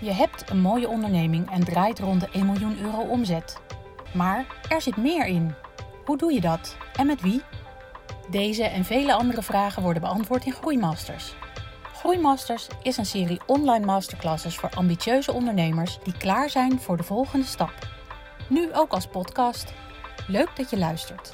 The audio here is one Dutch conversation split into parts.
Je hebt een mooie onderneming en draait rond de 1 miljoen euro omzet. Maar er zit meer in. Hoe doe je dat en met wie? Deze en vele andere vragen worden beantwoord in Groeimasters. Groeimasters is een serie online masterclasses voor ambitieuze ondernemers die klaar zijn voor de volgende stap. Nu ook als podcast. Leuk dat je luistert.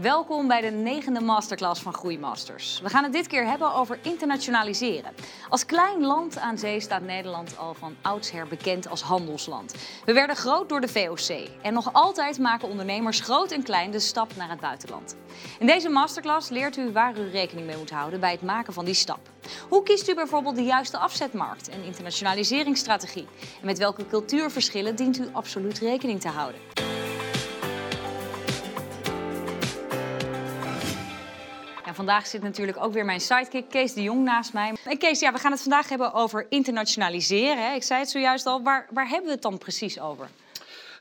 Welkom bij de negende masterclass van Groeimasters. We gaan het dit keer hebben over internationaliseren. Als klein land aan zee staat Nederland al van oudsher bekend als handelsland. We werden groot door de VOC en nog altijd maken ondernemers groot en klein de stap naar het buitenland. In deze masterclass leert u waar u rekening mee moet houden bij het maken van die stap. Hoe kiest u bijvoorbeeld de juiste afzetmarkt en internationaliseringsstrategie? En met welke cultuurverschillen dient u absoluut rekening te houden? Vandaag zit natuurlijk ook weer mijn sidekick Kees de Jong naast mij. En Kees, ja, we gaan het vandaag hebben over internationaliseren. Hè? Ik zei het zojuist al, waar, waar hebben we het dan precies over?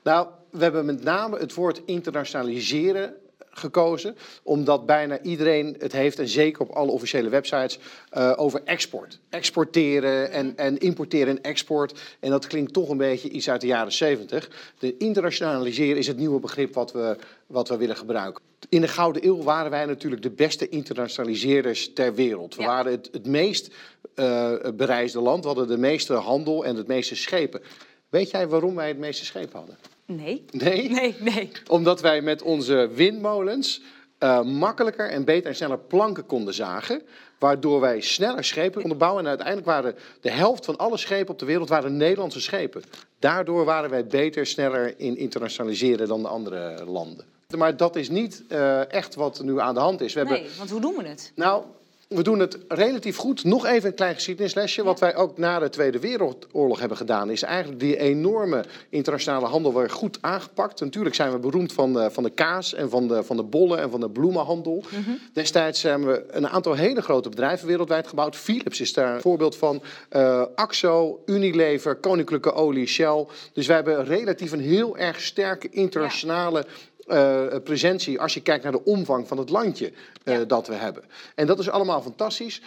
Nou, we hebben met name het woord internationaliseren gekozen, omdat bijna iedereen het heeft, en zeker op alle officiële websites, uh, over export. Exporteren en, en importeren en export. En dat klinkt toch een beetje iets uit de jaren 70. De internationaliseren is het nieuwe begrip wat we, wat we willen gebruiken. In de Gouden Eeuw waren wij natuurlijk de beste internationaliseerders ter wereld. We waren het, het meest uh, bereisde land, we hadden de meeste handel en het meeste schepen. Weet jij waarom wij het meeste schepen hadden? Nee. Nee? Nee, nee. Omdat wij met onze windmolens uh, makkelijker en beter en sneller planken konden zagen. Waardoor wij sneller schepen konden bouwen. En uiteindelijk waren de helft van alle schepen op de wereld waren Nederlandse schepen. Daardoor waren wij beter, sneller in internationaliseren dan de andere landen. Maar dat is niet uh, echt wat nu aan de hand is. We nee, hebben... want hoe doen we het? Nou, we doen het relatief goed. Nog even een klein geschiedenislesje. Wat wij ook na de Tweede Wereldoorlog hebben gedaan, is eigenlijk die enorme internationale handel weer goed aangepakt. Natuurlijk zijn we beroemd van de, van de kaas en van de, van de bollen en van de bloemenhandel. Mhm. Destijds hebben we een aantal hele grote bedrijven wereldwijd gebouwd. Philips is daar een voorbeeld van. Uh, Axo, Unilever, Koninklijke Olie, Shell. Dus wij hebben relatief een heel erg sterke internationale uh, presentie als je kijkt naar de omvang van het landje uh, dat we hebben. En dat is allemaal fantastisch.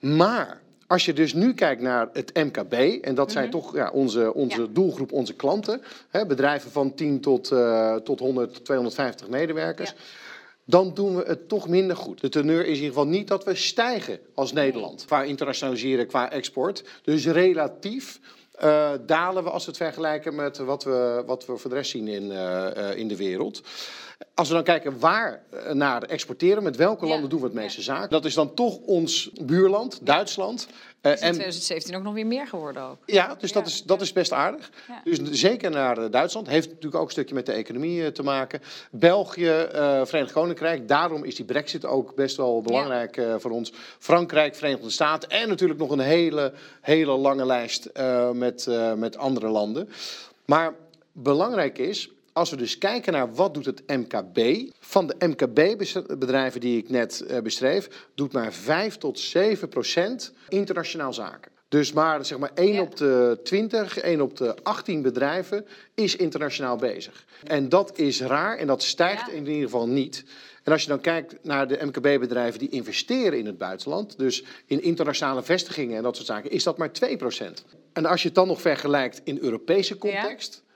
Maar als je dus nu kijkt naar het MKB, en dat zijn mhm. toch ja, onze, onze doelgroep, onze klanten, hè, bedrijven van 10 tot, uh, tot 100, 250 medewerkers. Ja. Dan doen we het toch minder goed. De teneur is in ieder geval niet dat we stijgen als Nederland. Qua internationaliseren, qua export. Dus relatief uh, dalen we als we het vergelijken met wat we, wat we voor de rest zien in, uh, uh, in de wereld. Als we dan kijken waar naar exporteren, met welke landen doen we het meeste zaken, dat is dan toch ons buurland, Duitsland. Uh, is in 2017 ook nog weer meer geworden ook. Ja, dus Dat, is, dat is best aardig. Ja. Dus zeker naar Duitsland. Heeft natuurlijk ook een stukje met de economie te maken. België, uh, Verenigd Koninkrijk. Daarom is die brexit ook best wel belangrijk ja. voor ons. Frankrijk, Verenigde Staten. En natuurlijk nog een hele, hele lange lijst met, met andere landen. Maar belangrijk is, als we dus kijken naar wat doet het MKB, van de MKB-bedrijven die ik net uh, beschreef, doet maar 5 tot 7 procent internationaal zaken. Dus maar, zeg maar 1 ja. op de 20, 1 op de 18 bedrijven is internationaal bezig. En dat is raar en dat stijgt ja. in ieder geval niet. En als je dan kijkt naar de MKB-bedrijven die investeren in het buitenland, dus in internationale vestigingen en dat soort zaken, is dat maar 2 procent. En als je het dan nog vergelijkt in Europese context, ja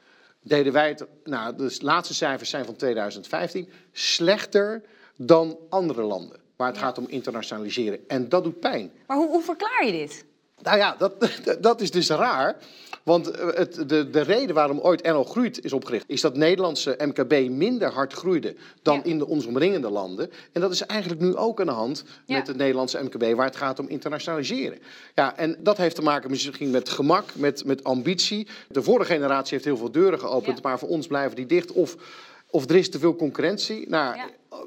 deden wij het, nou, de laatste cijfers zijn van 2015, slechter dan andere landen. Waar het ja. gaat om internationaliseren. En dat doet pijn. Maar hoe, hoe verklaar je dit? Nou ja, dat, dat is dus raar. Want eh, het, de, de reden waarom ooit NL Groeit is opgericht, is dat Nederlandse MKB minder hard groeide dan ja. in de ons omringende landen. En dat is eigenlijk nu ook aan de hand ja. met het Nederlandse MKB, waar het gaat om internationaliseren. Ja, en dat heeft te maken misschien met gemak, met, met ambitie. De vorige generatie heeft heel veel deuren geopend, maar voor ons blijven die dicht. Of, of er is te veel concurrentie. Nou,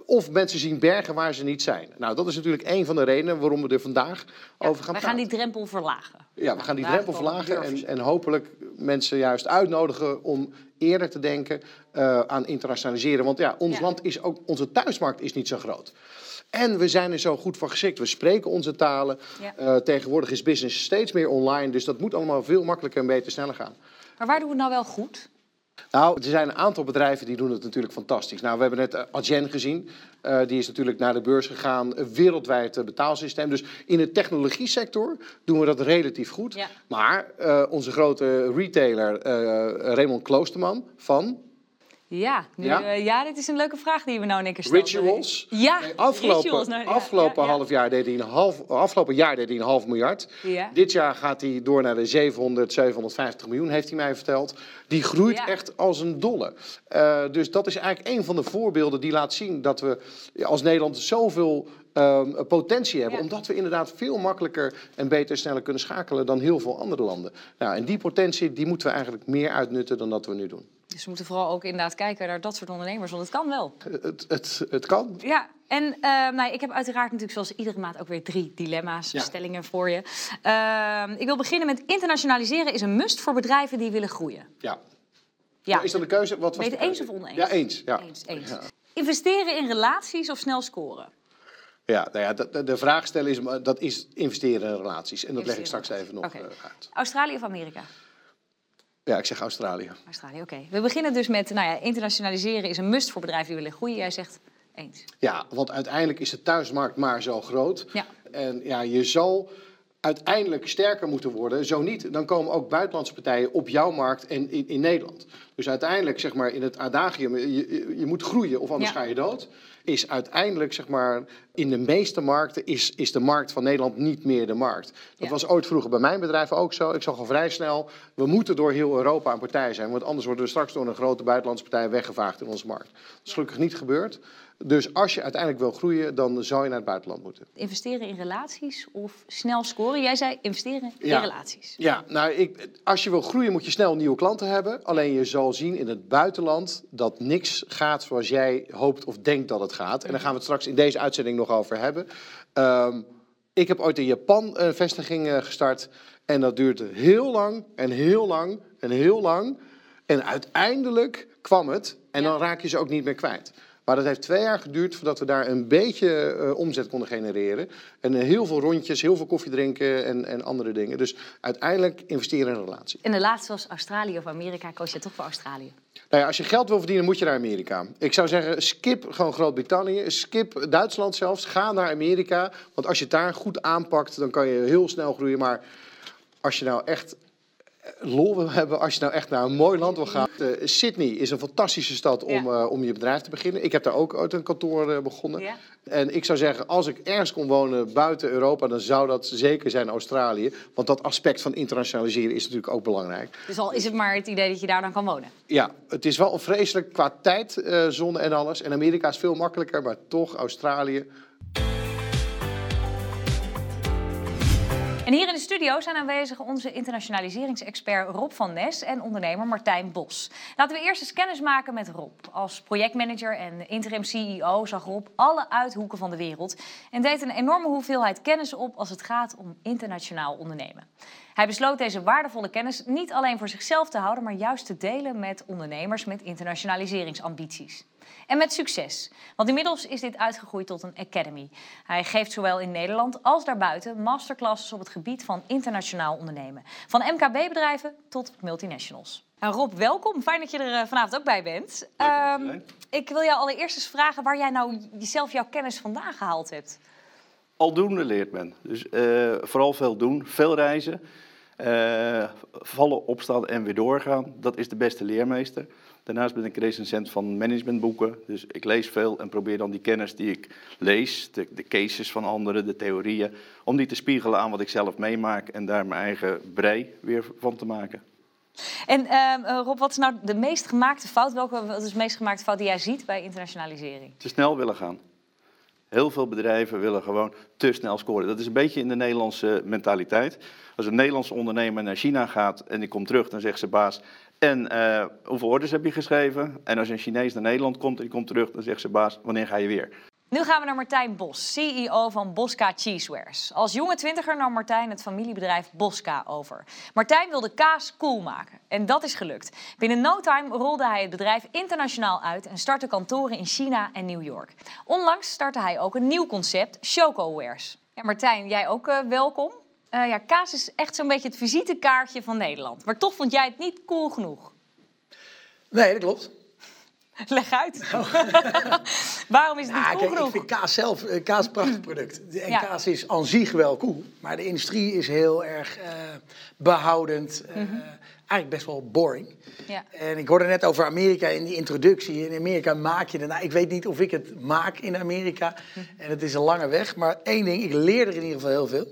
of mensen zien bergen waar ze niet zijn. Nou, dat is natuurlijk een van de redenen waarom we er vandaag ja, over gaan praten. We gaan die drempel verlagen. Ja, we gaan die drempel verlagen en, en, hopelijk mensen juist uitnodigen om eerder te denken uh, aan internationaliseren. Want ja, ons ja. land is ook, onze thuismarkt is niet zo groot. En we zijn er zo goed voor geschikt. We spreken onze talen. Ja. Uh, tegenwoordig is business steeds meer online. Dus dat moet allemaal veel makkelijker en beter sneller gaan. Maar waar doen we het nou wel goed? Nou, er zijn een aantal bedrijven die doen het natuurlijk fantastisch. Nou, we hebben net uh, Adyen gezien. Uh, die is natuurlijk naar de beurs gegaan. Een wereldwijd uh, betaalsysteem. Dus in de technologie sector doen we dat relatief goed. Ja. Maar onze grote retailer Raymond Kloosterman van ja, nu, ja? Uh, ja? dit is een leuke vraag die we nou in één keer stellen. Rituals. Ja, afgelopen, Rituals. Nou, ja, afgelopen half jaar deed hij een half, afgelopen jaar deed hij een half miljard. Dit jaar gaat hij door naar de 700, 750 miljoen, heeft hij mij verteld. Die groeit echt als een dolle. Uh, dus dat is eigenlijk een van de voorbeelden die laat zien dat we als Nederland zoveel um, potentie hebben. Omdat we inderdaad veel makkelijker en beter sneller kunnen schakelen dan heel veel andere landen. Nou, en die potentie die moeten we eigenlijk meer uitnutten dan dat we nu doen. Dus we moeten vooral ook inderdaad kijken naar dat soort ondernemers, want het kan wel. Het, het, het kan. Ja, en uh, nou, ik heb uiteraard natuurlijk zoals iedere maand ook weer drie dilemma's, ja. stellingen voor je. Uh, ik wil beginnen met internationaliseren is een must voor bedrijven die willen groeien. Ja. ja. is dat de keuze? Wat was Weet eens of oneens? Ja, eens. Ja. eens, eens. Ja. Investeren in relaties of snel scoren? Ja, nou ja, de, de vraag stellen is, dat is investeren in relaties. En dat leg ik straks even nog okay. uh, uit. Australië of Amerika? Ja, ik zeg Australië. Australië, oké. We beginnen dus met, nou ja, internationaliseren is een must voor bedrijven die willen groeien. Jij zegt eens. Ja, want uiteindelijk is de thuismarkt maar zo groot. Ja. En ja, je zal uiteindelijk sterker moeten worden. Zo niet, dan komen ook buitenlandse partijen op jouw markt en in, in Nederland. Dus uiteindelijk, zeg maar, in het adagium, je, je, moet groeien of anders ga je dood. Is uiteindelijk, zeg maar, in de meeste markten is, is de markt van Nederland niet meer de markt. Dat was ooit vroeger bij mijn bedrijf ook zo. Ik zag al vrij snel, we moeten door heel Europa een partij zijn. Want anders worden we straks door een grote buitenlandse partij weggevaagd in onze markt. Dat is gelukkig niet gebeurd. Dus als je uiteindelijk wil groeien, dan zou je naar het buitenland moeten. Investeren in relaties of snel scoren? Jij zei investeren in relaties. Ja, nou, ik, als je wil groeien moet je snel nieuwe klanten hebben. Alleen je zal zien in het buitenland dat niks gaat zoals jij hoopt of denkt dat het gaat. En daar gaan we het straks in deze uitzending nog over hebben. Um, ik heb ooit in Japan een vestiging uh, gestart. En dat duurde heel lang en heel lang en heel lang. En uiteindelijk kwam het. En dan raak je ze ook niet meer kwijt. Maar dat heeft twee jaar geduurd voordat we daar een beetje uh, omzet konden genereren. En uh, heel veel rondjes, heel veel koffie drinken en, en andere dingen. Dus uiteindelijk investeren in een relatie. En de laatste was Australië of Amerika. Koos je toch voor Australië? Nou ja, als je geld wil verdienen, moet je naar Amerika. Ik zou zeggen, skip gewoon Groot-Brittannië, skip Duitsland zelfs, ga naar Amerika. Want als je het daar goed aanpakt, dan kan je heel snel groeien. Maar als je nou echt lol wil hebben als je nou echt naar een mooi land wil gaan. Uh, Sydney is een fantastische stad om, uh, om je bedrijf te beginnen. Ik heb daar ook uit een kantoor uh, begonnen. Ja. En ik zou zeggen, als ik ergens kon wonen buiten Europa, dan zou dat zeker zijn Australië. Want dat aspect van internationaliseren is natuurlijk ook belangrijk. Dus al is het maar het idee dat je daar dan kan wonen? Ja, het is wel vreselijk qua tijdzone en alles. En Amerika is veel makkelijker, maar toch Australië En hier in de studio zijn aanwezig onze internationaliseringsexpert Rob van Nes en ondernemer Martijn Bos. Laten we eerst eens kennis maken met Rob. Als projectmanager en interim CEO zag Rob alle uithoeken van de wereld en deed een enorme hoeveelheid kennis op als het gaat om internationaal ondernemen. Hij besloot deze waardevolle kennis niet alleen voor zichzelf te houden, maar juist te delen met ondernemers met internationaliseringsambities. En met succes, want inmiddels is dit uitgegroeid tot een academy. Hij geeft zowel in Nederland als daarbuiten masterclasses op het gebied van internationaal ondernemen. Van MKB-bedrijven tot multinationals. En Rob, welkom. Fijn dat je er eh, vanavond ook bij bent. Um, ik wil jou allereerst eens vragen waar jij nou jezelf jouw kennis vandaan gehaald hebt. Aldoende leert men. Dus uh, vooral veel doen, veel reizen. Uh, vallen, opstaan en weer doorgaan. Dat is de beste leermeester. Daarnaast ben ik recensent van managementboeken. Dus ik lees veel en probeer dan die kennis die ik lees, de, de, cases van anderen, de theorieën, om die te spiegelen aan wat ik zelf meemaak en daar mijn eigen brei weer van te maken. En uh, Rob, wat is nou de meest gemaakte fout? Welke wat is de meest gemaakte fout die jij ziet bij internationalisering? Te snel willen gaan. Heel veel bedrijven willen gewoon te snel scoren. Dat is een beetje in de Nederlandse mentaliteit. Als een Nederlandse ondernemer naar China gaat en die komt terug, dan zegt ze baas: En uh, hoeveel orders heb je geschreven? En als een Chinees naar Nederland komt en die komt terug, dan zegt ze baas: Wanneer ga je weer? Nu gaan we naar Martijn Bos, CEO van Bosca Cheesewares. Als jonge twintiger nam Martijn het familiebedrijf Bosca over. Martijn wilde kaas cool maken en dat is gelukt. Binnen no time rolde hij het bedrijf internationaal uit en startte kantoren in China en New York. Onlangs startte hij ook een nieuw concept, ChocoWares. Ja, Martijn, jij ook uh, welkom. Uh, ja, kaas is echt zo'n beetje het visitekaartje van Nederland. Maar toch vond jij het niet cool genoeg. Nee, dat klopt. Leg uit. Waarom is het niet cool kijk, ik vind kaas zelf, eh, kaas een prachtig product. En Ja. kaas is aan zich wel cool. Maar de industrie is heel erg eh, behoudend. eh, Eigenlijk best wel boring. Mhm. Ja. En ik hoorde net over Amerika in die introductie. In Amerika maak je het. Nou, ik weet niet of ik het maak in Amerika. Mhm. En het is een lange weg. Maar één ding, ik leer er in ieder geval heel veel.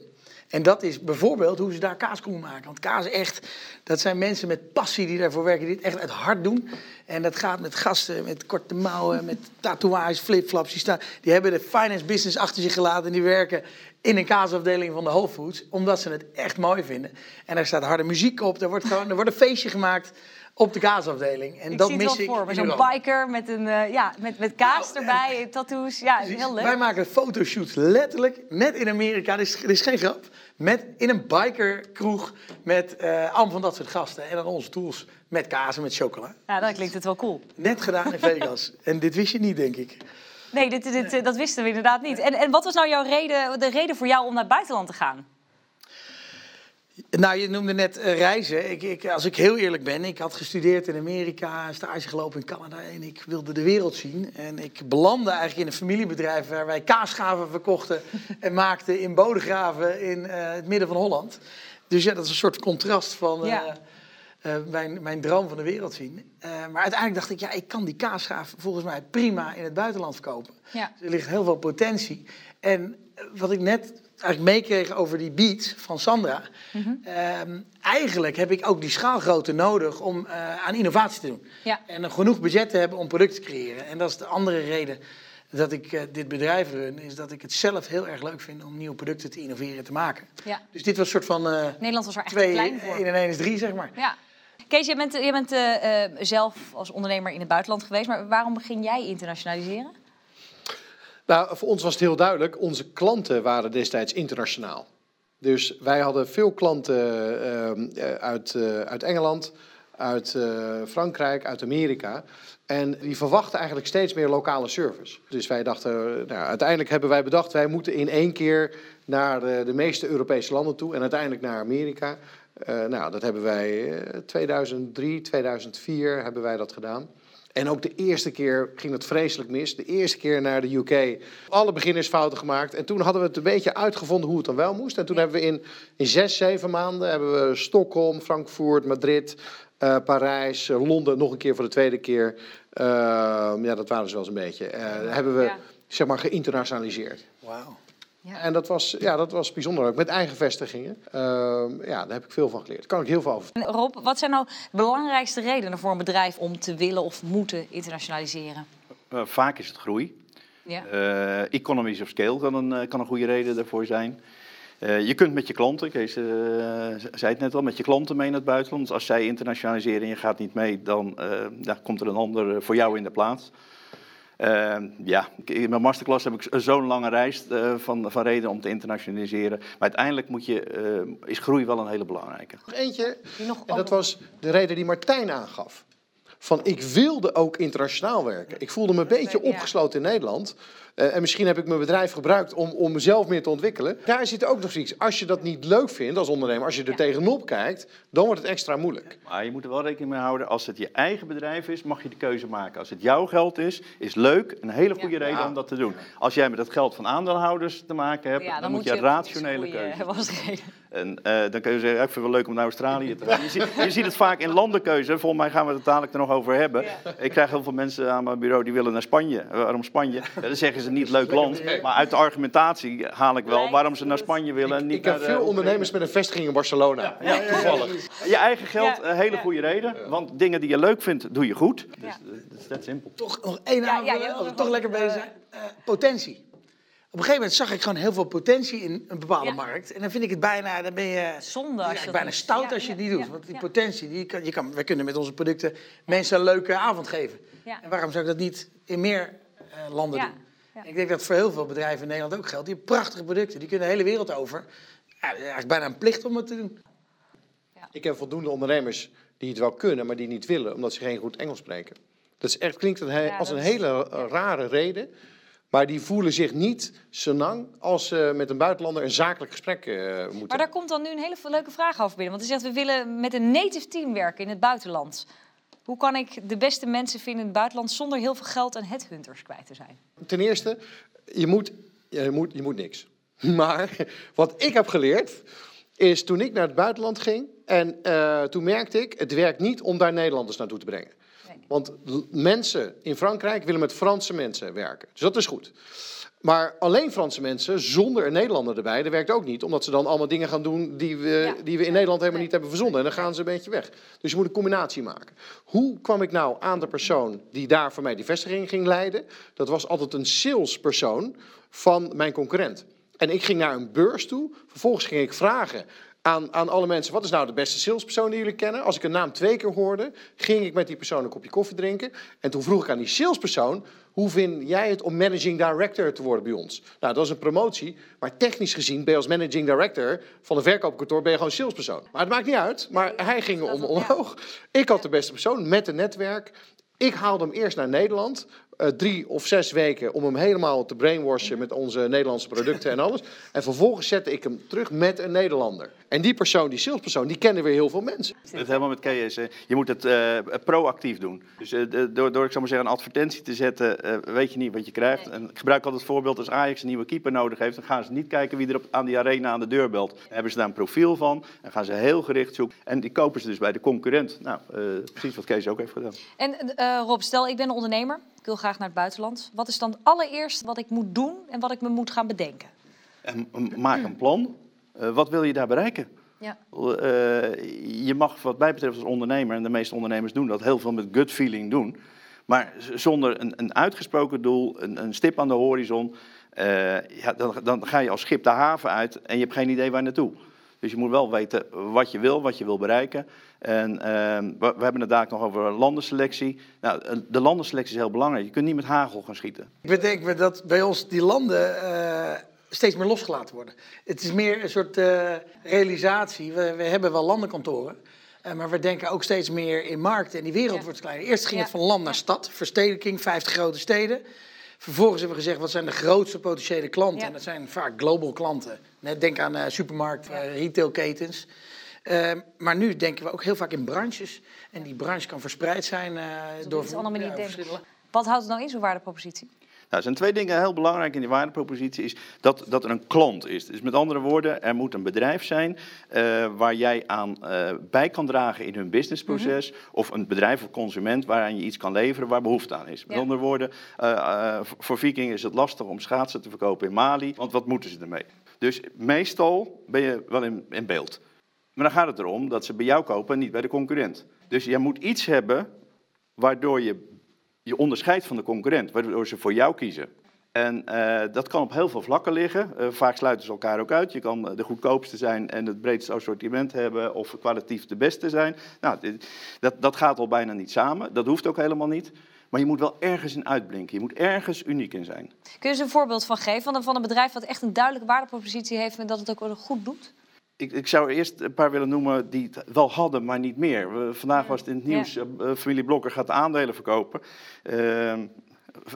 En dat is bijvoorbeeld hoe ze daar kaas konden maken. Want kaas echt, dat zijn mensen met passie die daarvoor werken. Die het echt uit hart doen. En dat gaat met gasten, met korte mouwen, met tatoeages, flipflops. Die, staan, die hebben de finance business achter zich gelaten. En die werken in een kaasafdeling van de Whole Foods. Omdat ze het echt mooi vinden. En daar staat harde muziek op. Er wordt, gewoon, er wordt een feestje gemaakt op de kaasafdeling. En Ik dat zie het mis wel ik voor Zo'n biker met, een, eh, ja, met, met kaas Nou, erbij, tattoos. Ja, Precies. heel leuk. Wij maken fotoshoots letterlijk net in Amerika. Dit is, dit is geen grap. Met, in een bikerkroeg met allemaal van dat soort gasten. En dan onze tools met kaas en met chocola. Ja, dan klinkt het wel cool. Net gedaan in Vegas. en dit wist je niet, denk ik. Nee, dit, dit, dat wisten we inderdaad niet. En, en wat was nou jouw reden, de reden voor jou om naar het buitenland te gaan? Nou, je noemde net eh, reizen. Ik, ik, als ik heel eerlijk ben, ik had gestudeerd in Amerika, stage gelopen in Canada en ik wilde de wereld zien. En ik belandde eigenlijk in een familiebedrijf waar wij kaasgaven verkochten en maakten in Bodegraven in eh, het midden van Holland. Dus ja, dat is een soort contrast van eh, Ja. mijn, mijn droom van de wereld zien. Maar uiteindelijk dacht ik, ja, ik kan die kaasgaaf volgens mij prima in het buitenland verkopen. Ja. Dus er ligt heel veel potentie. En wat ik net eigenlijk meekreeg over die beats van Sandra. Mhm. ehm, eigenlijk heb ik ook die schaalgrootte nodig om eh, aan innovatie te doen. Ja. En genoeg budget te hebben om producten te creëren. En dat is de andere reden dat ik eh, dit bedrijf run. Is dat ik het zelf heel erg leuk vind om nieuwe producten te innoveren en te maken. Ja. Dus dit was een soort van eh, Nederland was er echt twee klein voor. in en één is drie, zeg maar. Ja. Kees, jij bent, jij bent zelf als ondernemer in het buitenland geweest. Maar waarom begin jij internationaliseren? Nou, voor ons was het heel duidelijk. Onze klanten waren destijds internationaal. Dus wij hadden veel klanten ehm, eh, uit, eh, uit Engeland, uit eh, Frankrijk, uit Amerika. En die verwachten eigenlijk steeds meer lokale service. Dus wij dachten, nou, uiteindelijk hebben wij bedacht, wij moeten in één keer naar de, de meeste Europese landen toe en uiteindelijk naar Amerika. Nou, dat hebben wij eh 2003, 2004 hebben wij dat gedaan. En ook de eerste keer ging het vreselijk mis. De eerste keer naar de UK. Alle beginnersfouten gemaakt. En toen hadden we het een beetje uitgevonden hoe het dan wel moest. En toen hebben we in, in zes, zeven maanden hebben we Stockholm, Frankfurt, Madrid, eh, Parijs, eh, Londen nog een keer voor de tweede keer. Eh, ja, dat waren ze wel eens een beetje. Eh, hebben we Ja. zeg maar geïnternationaliseerd. Wauw. En dat was, ja, dat was bijzonder ook. Met eigen vestigingen. Ehm, ja, daar heb ik veel van geleerd. Daar kan ik heel veel over En Rob, wat zijn nou de belangrijkste redenen voor een bedrijf om te willen of moeten internationaliseren? Eh, vaak is het groei. Ja. Eh, economies of scale kan een, eh, kan een goede reden daarvoor zijn. Eh, je kunt met je klanten, Kees eh, zei het net al, met je klanten mee naar het buitenland. Als zij internationaliseren en je gaat niet mee, dan eh, ja, komt er een ander voor jou in de plaats. Eh, ja, in mijn masterclass heb ik zo'n lange reis eh, van, van reden om te internationaliseren. Maar uiteindelijk moet je, eh, is groei wel een hele belangrijke. Nog eentje, nog en dat was de reden die Martijn aangaf. Van ik wilde ook internationaal werken. Ik voelde me een beetje opgesloten in Nederland. Eh, en misschien heb ik mijn bedrijf gebruikt om, om mezelf meer te ontwikkelen. Daar zit ook nog iets. Als je dat niet leuk vindt als ondernemer, als je er Ja. tegenop kijkt, dan wordt het extra moeilijk. Maar je moet er wel rekening mee houden, als het je eigen bedrijf is, mag je de keuze maken. Als het jouw geld is, is leuk, een hele goede Ja. reden Ja. om dat te doen. Als jij met het geld van aandeelhouders te maken hebt, Ja, dan, moet je rationele goeie- En eh, dan kun je zeggen, ik vind het wel leuk om naar Australië te gaan. Je ziet, je ziet het vaak in landenkeuze. Volgens mij gaan we het dadelijk er nog over hebben. Ik krijg heel veel mensen aan mijn bureau die willen naar Spanje. Eh, Waarom Spanje? Ja, dan zeggen ze niet leuk land. Maar uit de argumentatie haal ik wel waarom ze naar Spanje willen. en niet Ik heb veel eh, ondernemers met een vestiging in Barcelona. Ja, toevallig. Je eigen geld, hele ja. goede reden. Want dingen die je leuk vindt, doe je goed. Dus dat is dat simpel. Toch nog één we toch lekker bezig zijn. Eh, potentie. Op een gegeven moment zag ik gewoon heel veel potentie in een bepaalde Ja. markt. En dan vind ik het bijna, dan ben je Zonde als je dat bijna stout ja, als je het ja, niet doet. ja, Want die ja. potentie, die kan, je kan, wij kunnen met onze producten mensen een leuke avond geven. Ja. En waarom zou ik dat niet in meer eh, landen Ja, doen? ja. Ik denk dat voor heel veel bedrijven in Nederland ook geldt. Die hebben prachtige producten, die kunnen de hele wereld over. Ja, het is eigenlijk bijna een plicht om het te doen. Ik heb voldoende ondernemers die het wel kunnen, maar die niet willen, omdat ze geen goed Engels spreken. Dat is echt, klinkt een he- Ja, als een hele rare reden. Maar die voelen zich niet senang als ze met een buitenlander een zakelijk gesprek eh, moeten. Maar daar komt dan nu een hele leuke vraag over binnen. Want u zegt, we willen met een native team werken in het buitenland. Hoe kan ik de beste mensen vinden in het buitenland zonder heel veel geld en headhunters kwijt te zijn? Ten eerste, je moet, je moet, je moet niks. Maar wat ik heb geleerd, is toen ik naar het buitenland ging... en uh, toen merkte ik, het werkt niet om daar Nederlanders naartoe te brengen. Want mensen in Frankrijk willen met Franse mensen werken. Dus dat is goed. Maar alleen Franse mensen zonder een Nederlander erbij, dat werkt ook niet. Omdat ze dan allemaal dingen gaan doen die we, ja. die we in Nederland helemaal niet hebben verzonden. En dan gaan ze een beetje weg. Dus je moet een combinatie maken. Hoe kwam ik nou aan de persoon die daar voor mij die vestiging ging leiden? Dat was altijd een salespersoon van mijn concurrent. En ik ging naar een beurs toe. Vervolgens ging ik vragen aan, aan alle mensen: wat is nou de beste salespersoon die jullie kennen? Als ik een naam twee keer hoorde, ging ik met die persoon een kopje koffie drinken. En toen vroeg ik aan die salespersoon: hoe vind jij het om managing director te worden bij ons? Nou, dat is een promotie, maar technisch gezien ben je als managing director van een verkoopkantoor ben je gewoon salespersoon. Maar het maakt niet uit, maar hij ging om, omhoog. Ik had de beste persoon met een netwerk. Ik haalde hem eerst naar Nederland uh, drie of zes weken om hem helemaal te brainwashen met onze Nederlandse producten en alles. En vervolgens zette ik hem terug met een Nederlander. En die persoon, die salespersoon, die kennen weer heel veel mensen. Het helemaal met KS. Je moet het uh, proactief doen. Dus uh, door, door ik zou maar zeggen, een advertentie te zetten, weet je niet wat je krijgt. Nee. En ik gebruik altijd het voorbeeld, als Ajax een nieuwe keeper nodig heeft, dan gaan ze niet kijken wie er op, aan die arena aan de deur belt. Dan hebben ze daar een profiel van en gaan ze heel gericht zoeken. En die kopen ze dus bij de concurrent. Nou, precies wat Kees ook heeft gedaan. En Rob, stel ik ben een ondernemer wil graag naar het buitenland. Wat is dan allereerst wat ik moet doen en wat ik me moet gaan bedenken? En maak een plan. Uh, wat wil je daar bereiken? Ja. Uh, je mag wat mij betreft als ondernemer, en de meeste ondernemers doen dat, heel veel met gut feeling doen. Maar zonder een, een uitgesproken doel, een, een, stip aan de horizon, uh, ja, dan, dan, ga je als schip de haven uit en je hebt geen idee waar naartoe. Dus je moet wel weten wat je wil, wat je wil bereiken. En uh, we, we, hebben het daar nog over landenselectie. Nou, de landenselectie is heel belangrijk. Je kunt niet met hagel gaan schieten. Ik bedenk dat bij ons die landen uh, steeds meer losgelaten worden. Het is meer een soort uh, realisatie. We, we, hebben wel landenkantoren. Uh, maar we denken ook steeds meer in markten en die wereld ja. wordt kleiner. Eerst ging ja. het van land naar stad, verstedelijking, 50 grote steden. Vervolgens hebben we gezegd, wat zijn de grootste potentiële klanten? Ja. En dat zijn vaak global klanten. Denk aan supermarkt, retailketens. Uh, maar nu denken we ook heel vaak in branches. En die branche kan verspreid zijn uh, door... Denken. Wat houdt het nou in, zo'n waardepropositie? Nou, er zijn twee dingen heel belangrijk in die waardepropositie. Is dat, dat er een klant is. Dus met andere woorden, er moet een bedrijf zijn uh, waar jij aan uh, bij kan dragen in hun businessproces. Mm -hmm. Of een bedrijf of consument waaraan je iets kan leveren waar behoefte aan is. Met andere woorden, uh, voor Viking is het lastig om schaatsen te verkopen in Mali. Want wat moeten ze ermee? Dus meestal ben je wel in, in beeld. Maar dan gaat het erom dat ze bij jou kopen en niet bij de concurrent. Dus je moet iets hebben waardoor je je onderscheidt van de concurrent, waardoor ze voor jou kiezen. En uh, dat kan op heel veel vlakken liggen. Uh, vaak sluiten ze elkaar ook uit. Je kan de goedkoopste zijn en het breedste assortiment hebben of kwalitatief de beste zijn. Nou, dat, dat gaat al bijna niet samen. Dat hoeft ook helemaal niet. Maar je moet wel ergens in uitblinken. Je moet ergens uniek in zijn. Kun je eens een voorbeeld van geven van een, van een bedrijf dat echt een duidelijke waardepropositie heeft en dat het ook goed doet? Ik, ik, zou eerst een paar willen noemen die het wel hadden, maar niet meer. We, vandaag was het in het nieuws, ja. uh, familie Blokker gaat aandelen verkopen. Uh,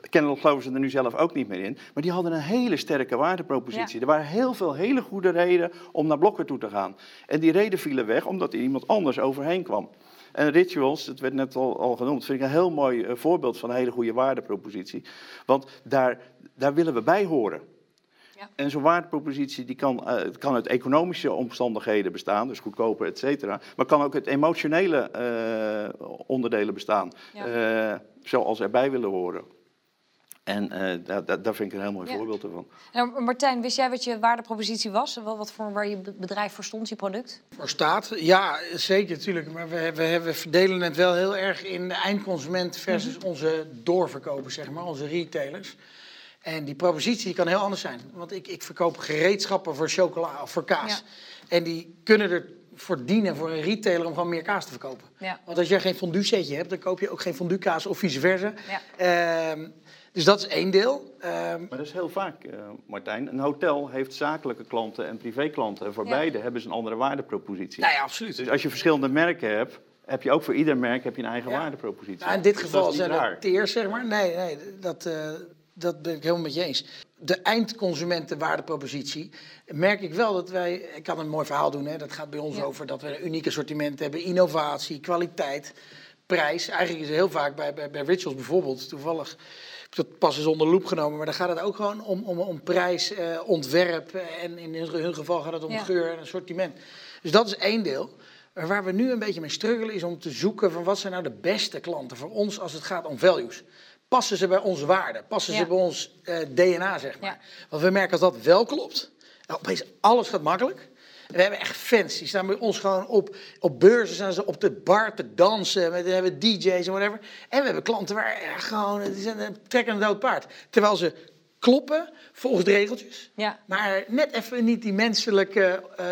kennelijk geloven ze er nu zelf ook niet meer in. Maar die hadden een hele sterke waardepropositie. Ja. Er waren heel veel hele goede redenen om naar Blokker toe te gaan. En die reden vielen weg omdat er iemand anders overheen kwam. En rituals, het werd net al, al genoemd, vind ik een heel mooi uh, voorbeeld van een hele goede waardepropositie. Want daar, daar willen we bij horen. Ja. En zo'n waardepropositie die kan, uh, kan uit economische omstandigheden bestaan, dus goedkoper, et cetera. Maar kan ook uit emotionele uh, onderdelen bestaan, ja. uh, zoals erbij willen horen. En daar, daar vind ik een heel mooi ja. voorbeeld ervan. Nou, Martijn, wist jij wat je waardepropositie was? Wat voor, waar je bedrijf voor stond, je product? Voor staat? Ja, zeker natuurlijk. Maar we, we, we verdelen het wel heel erg in de eindconsument versus mm -hmm. onze doorverkopers, zeg maar, onze retailers. En die propositie kan heel anders zijn. Want ik, ik verkoop gereedschappen voor chocola of voor kaas. Ja. En die kunnen er voor dienen voor een retailer om gewoon meer kaas te verkopen. Ja. Want als jij geen fondue setje hebt, dan koop je ook geen fondue kaas of vice versa. Ja. Um, dus dat is één deel. Um, maar dat is heel vaak, uh, Martijn. Een hotel heeft zakelijke klanten en privéklanten. En voor ja. beide hebben ze een andere waardepropositie. Nou ja, absoluut. Dus als je verschillende merken hebt, heb je ook voor ieder merk heb je een eigen ja. waardepropositie. Nou, in dit dus geval zijn het teers, zeg maar. Nee, nee dat, uh, dat ben ik helemaal met je eens. De eindconsumentenwaardepropositie merk ik wel dat wij. Ik kan een mooi verhaal doen, hè, dat gaat bij ons ja. over dat we een uniek assortiment hebben, innovatie, kwaliteit, prijs. Eigenlijk is het heel vaak bij, bij, bij rituals bijvoorbeeld, toevallig dat pas eens onder loep genomen, maar dan gaat het ook gewoon om, om, om prijs, eh, ontwerp eh, en in hun geval gaat het om Ja. geur en assortiment. Dus dat is één deel. Maar waar we nu een beetje mee struggelen is om te zoeken van wat zijn nou de beste klanten voor ons als het gaat om values. Passen ze bij onze waarden? Passen Ja. ze bij ons eh, DNA, zeg maar? Ja. Want we merken als dat wel klopt, opeens alles gaat makkelijk. En we hebben echt fans, die staan bij ons gewoon op, op beurzen, staan ze op de bar te dansen. We hebben DJ's en whatever. En we hebben klanten waar ja, gewoon, die zijn een trekken een dood paard. Terwijl ze kloppen volgens de regeltjes. Ja. Maar net even niet die menselijke eh,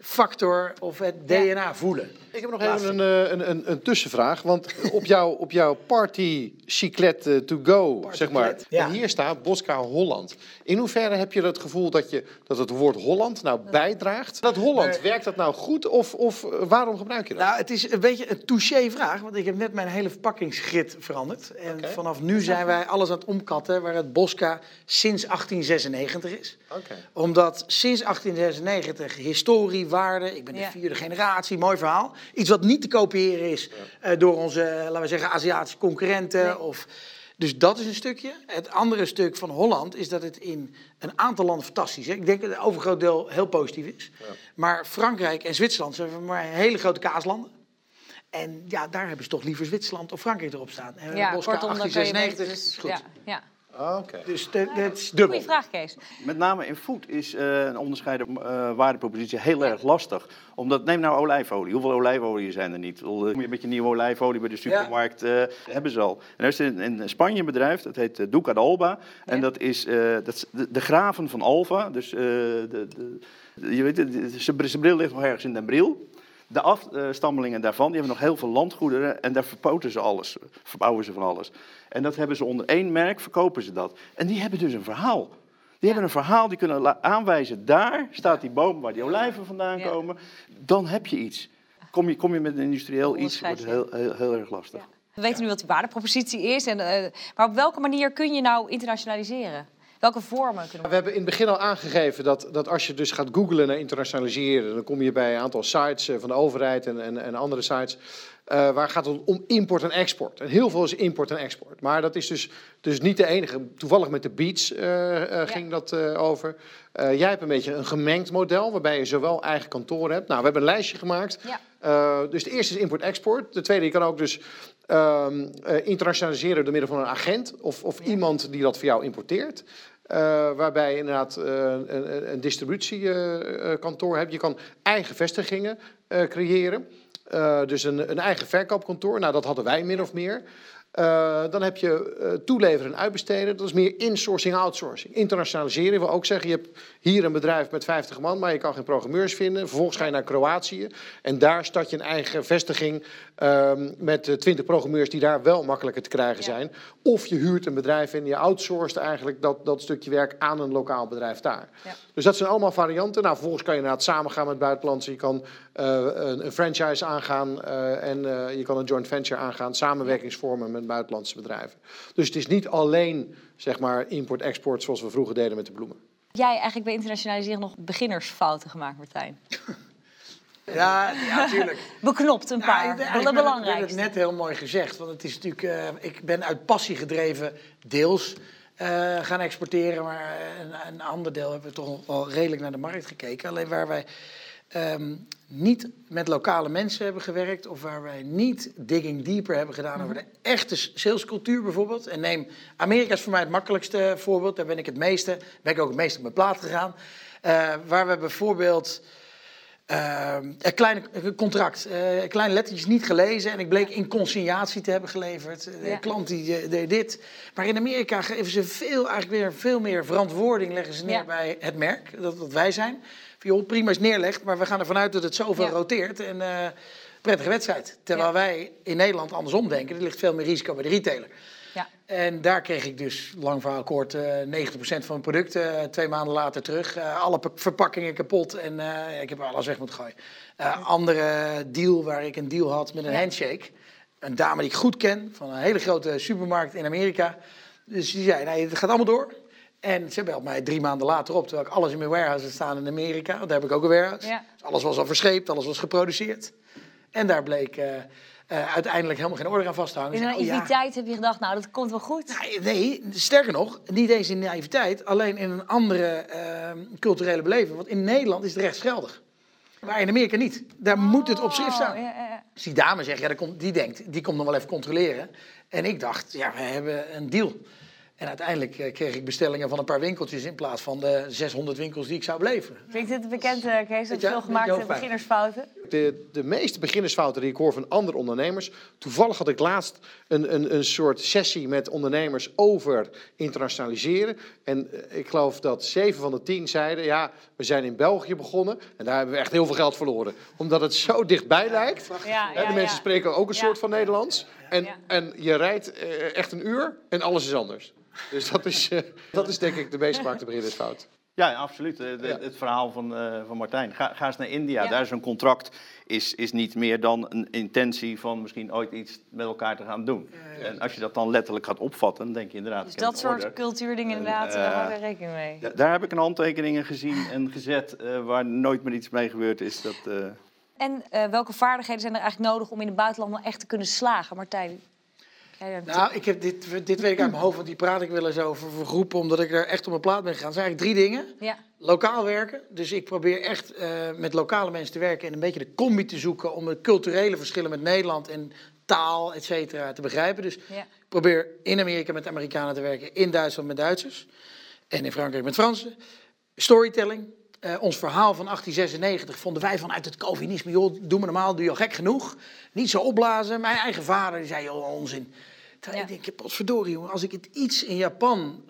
factor of het DNA voelen. Ik heb nog even een, eh, een, een, een tussenvraag. Want op, jou, op jouw party cyclet eh, to go, zeg maar. Ja. En hier staat Bosca Holland. In hoeverre heb je het gevoel dat, je, dat het woord Holland nou bijdraagt? Dat Holland, werkt dat nou goed of, of eh, waarom gebruik je dat? Nou, het is een beetje een touché-vraag, want ik heb net mijn hele verpakkingsgrid veranderd. En vanaf nu zijn wij alles aan het omkatten waar het Bosca sinds 1896 is. Oké. Omdat sinds 1896 historie, waarde, ik ben de Ja. vierde generatie, mooi verhaal. Iets wat niet te kopiëren is eh, door onze, eh, laten we zeggen, Aziatische concurrenten. Nee. Of, dus dat is een stukje. Het andere stuk van Holland is dat het in een aantal landen fantastisch is. Ik denk dat het overgroot deel heel positief is. Maar Frankrijk en Zwitserland zijn maar hele grote kaaslanden. En ja, daar hebben ze toch liever Zwitserland of Frankrijk erop staan. En Ja, Bosca kortom, dan kan je 1896 weten, is goed. ja, ja. Oké. Dus dat is dubbel. Goeie vraag, Kees. Met name in food is eh, een onderscheiden eh, waardepropositie heel erg lastig. Omdat, neem nou olijfolie. Hoeveel olijfolie zijn er niet? Eh, Kom je met je nieuwe olijfolie bij de supermarkt, eh, hebben ze al. En er is in, in Spanje een bedrijf, dat heet uh, Duca de Alba. En Ja. dat is, eh, dat is de, de graven van Alva. Dus eh, de, de, je weet, het, zijn bril ligt nog ergens in Den Bril. De afstammelingen daarvan, die hebben nog heel veel landgoederen en daar verpoten ze alles, verbouwen ze van alles. En dat hebben ze onder één merk, verkopen ze dat. En die hebben dus een verhaal. Die hebben een verhaal, die kunnen aanwijzen, daar staat die boom waar die olijven vandaan komen. Dan heb je iets. Kom je, kom je met een industrieel iets, wordt het heel, heel, heel erg lastig. We weten nu wat die waardepropositie is. En, eh, maar op welke manier kun je nou internationaliseren? Welke vormen kunnen We hebben in het begin al aangegeven dat, dat als je dus gaat googlen naar internationaliseren, dan kom je bij een aantal sites eh, van de overheid en, en, en andere sites. eh, waar gaat het om import en export. En heel veel is import en export. Maar dat is dus, dus niet de enige. Toevallig met de Beats eh, ging dat over. Jij hebt een beetje een gemengd model, waarbij je zowel eigen kantoor hebt. Nou, we hebben een lijstje gemaakt. Ja. Dus de eerste is import-export. De tweede, je kan ook dus ehm, eh, internationaliseren door middel van een agent of, of iemand die dat voor jou importeert. Eh, waarbij je inderdaad eh, een, een- distributiekantoor hebt. Je kan eigen vestigingen eh, creëren. Dus een, een eigen verkoopkantoor. Nou, dat hadden wij min of meer. Eh, dan heb je eh, toeleveren en uitbesteden. Dat is meer insourcing, outsourcing. Internationaliseren wil ook zeggen, je hebt hier een bedrijf met 50 man, maar je kan geen programmeurs vinden. Vervolgens ga je naar Kroatië en daar start je een eigen vestiging ehm, met eh, 20 programmeurs die daar wel makkelijker te krijgen Ja. zijn. Of je huurt een bedrijf en je outsourced eigenlijk dat, dat stukje werk aan een lokaal bedrijf daar. Ja. Dus dat zijn allemaal varianten. Nou, vervolgens kan je inderdaad samengaan met buitenlandse. Je kan eh, een, een franchise aangaan eh, en eh, je kan een joint venture aangaan. Samenwerkingsvormen met buitenlandse bedrijven. Dus het is niet alleen zeg maar import-export zoals we vroeger deden met de bloemen. jij eigenlijk bij internationaliseren nog beginnersfouten gemaakt, Martijn? Ja, ja, tuurlijk. Beknopt een Ja, paar. ik- ben- Ik heb belangrijkste. het net heel mooi gezegd. Want het is natuurlijk, eh, ik ben uit passie gedreven deels eh, gaan exporteren. Maar een, een ander deel hebben we toch wel redelijk naar de markt gekeken. Alleen waar wij ehm, niet met lokale mensen hebben gewerkt. Of waar wij niet digging deeper hebben gedaan over de echte salescultuur bijvoorbeeld. En neem Amerika is voor mij het makkelijkste voorbeeld. Daar ben ik het meeste, ben ik ook het meest op mijn plaat gegaan. Eh, waar we bijvoorbeeld... Ehm, een klein contract, eh kleine lettertjes niet gelezen en ik bleek in consignatie te hebben geleverd. De Ja. klant die deed dit. Maar in Amerika geven ze veel, eigenlijk weer veel meer verantwoording leggen ze neer Ja. bij het merk, dat, dat wij zijn. Prima is neerlegd, maar we gaan ervan uit dat het zoveel Ja. roteert en eh, prettige wedstrijd. Terwijl Ja. wij in Nederland andersom denken, er ligt veel meer risico bij de retailer. Ja. En daar kreeg ik dus, lang verhaal kort, eh 90% van mijn producten twee maanden later terug. Eh, alle pa- verpakkingen kapot en eh, ik heb alles weg moeten gooien. Eh, andere deal waar ik een deal had met een Ja. handshake. Een dame die ik goed ken, van een hele grote supermarkt in Amerika. Dus die zei, nee, het gaat allemaal door. En ze belt mij drie maanden later op, terwijl ik alles in mijn warehouse had staan in Amerika. Want daar heb ik ook een warehouse. Ja. Dus alles was al verscheept, alles was geproduceerd. En daar bleek eh, eh, uiteindelijk helemaal geen orde aan vast te hangen. In oh ja. naïviteit heb je gedacht, nou, dat komt wel goed. Nee, Nee, sterker nog, niet eens in naïviteit, alleen in een andere eh, culturele beleving. Want in Nederland is het rechtsgeldig. Maar in Amerika niet. Daar moet het op schrift staan. Oh, ja, ja, ja. Dus die dame zegt, ja, dat komt, die denkt, die komt nog wel even controleren. En ik dacht, ja, we hebben een deal. En uiteindelijk eh, kreeg ik bestellingen van een paar winkeltjes in plaats van de 600 winkels die ik zou beleveren. Klinkt dit bekend, eh, Kees? Dat Ja, veel met gemaakte beginnersfouten? De, de meeste beginnersfouten die ik hoor van andere ondernemers. Toevallig had ik laatst een, een, een soort sessie met ondernemers over internationaliseren. En eh, ik geloof dat zeven van de tien zeiden: ja, we zijn in België begonnen. En daar hebben we echt heel veel geld verloren. Omdat het zo dichtbij lijkt. Ja, Hè, ja, de mensen ja. spreken ook een Ja. soort van Nederlands. En, Ja. en je rijdt echt een uur en alles is anders. Dus dat is, eh, dat is denk ik de meest gemaakte beginnersfout. Ja, absoluut. Eh, de- Ja. Het verhaal van, eh, van Martijn. Ga, ga eens naar India. Ja. Daar is een contract is, is niet meer dan een intentie van misschien ooit iets met elkaar te gaan doen. En als je dat dan letterlijk gaat opvatten, dan denk je inderdaad... Dus ik dat soort order. cultuurdingen inderdaad, uh, hou er rekening mee. Da- Daar heb ik een handtekeningen gezien en gezet waar nooit meer iets mee gebeurd is. Dat, eh, En eh, welke vaardigheden zijn er eigenlijk nodig om in het buitenland wel echt te kunnen slagen? Martijn? Nou, ik heb dit, dit weet ik uit mijn hoofd, want die praat ik wel eens over voor groepen, omdat ik er echt op mijn plaat ben gegaan. Er zijn eigenlijk drie dingen. Ja, Lokaal werken, dus ik probeer echt eh, met lokale mensen te werken en een beetje de combi te zoeken om de culturele verschillen met Nederland en taal, et cetera, te begrijpen. Dus ja. ik probeer in Amerika met Amerikanen te werken, in Duitsland met Duitsers en in Frankrijk met Fransen. Storytelling. Eh, ons verhaal van 1896 vonden wij vanuit het Calvinisme, joh, doe maar normaal, doe je al gek genoeg. Niet zo opblazen. Mijn eigen vader die zei, joh, onzin. Terwijl Ja. ik denk, potverdorie jongen, als ik het iets in Japan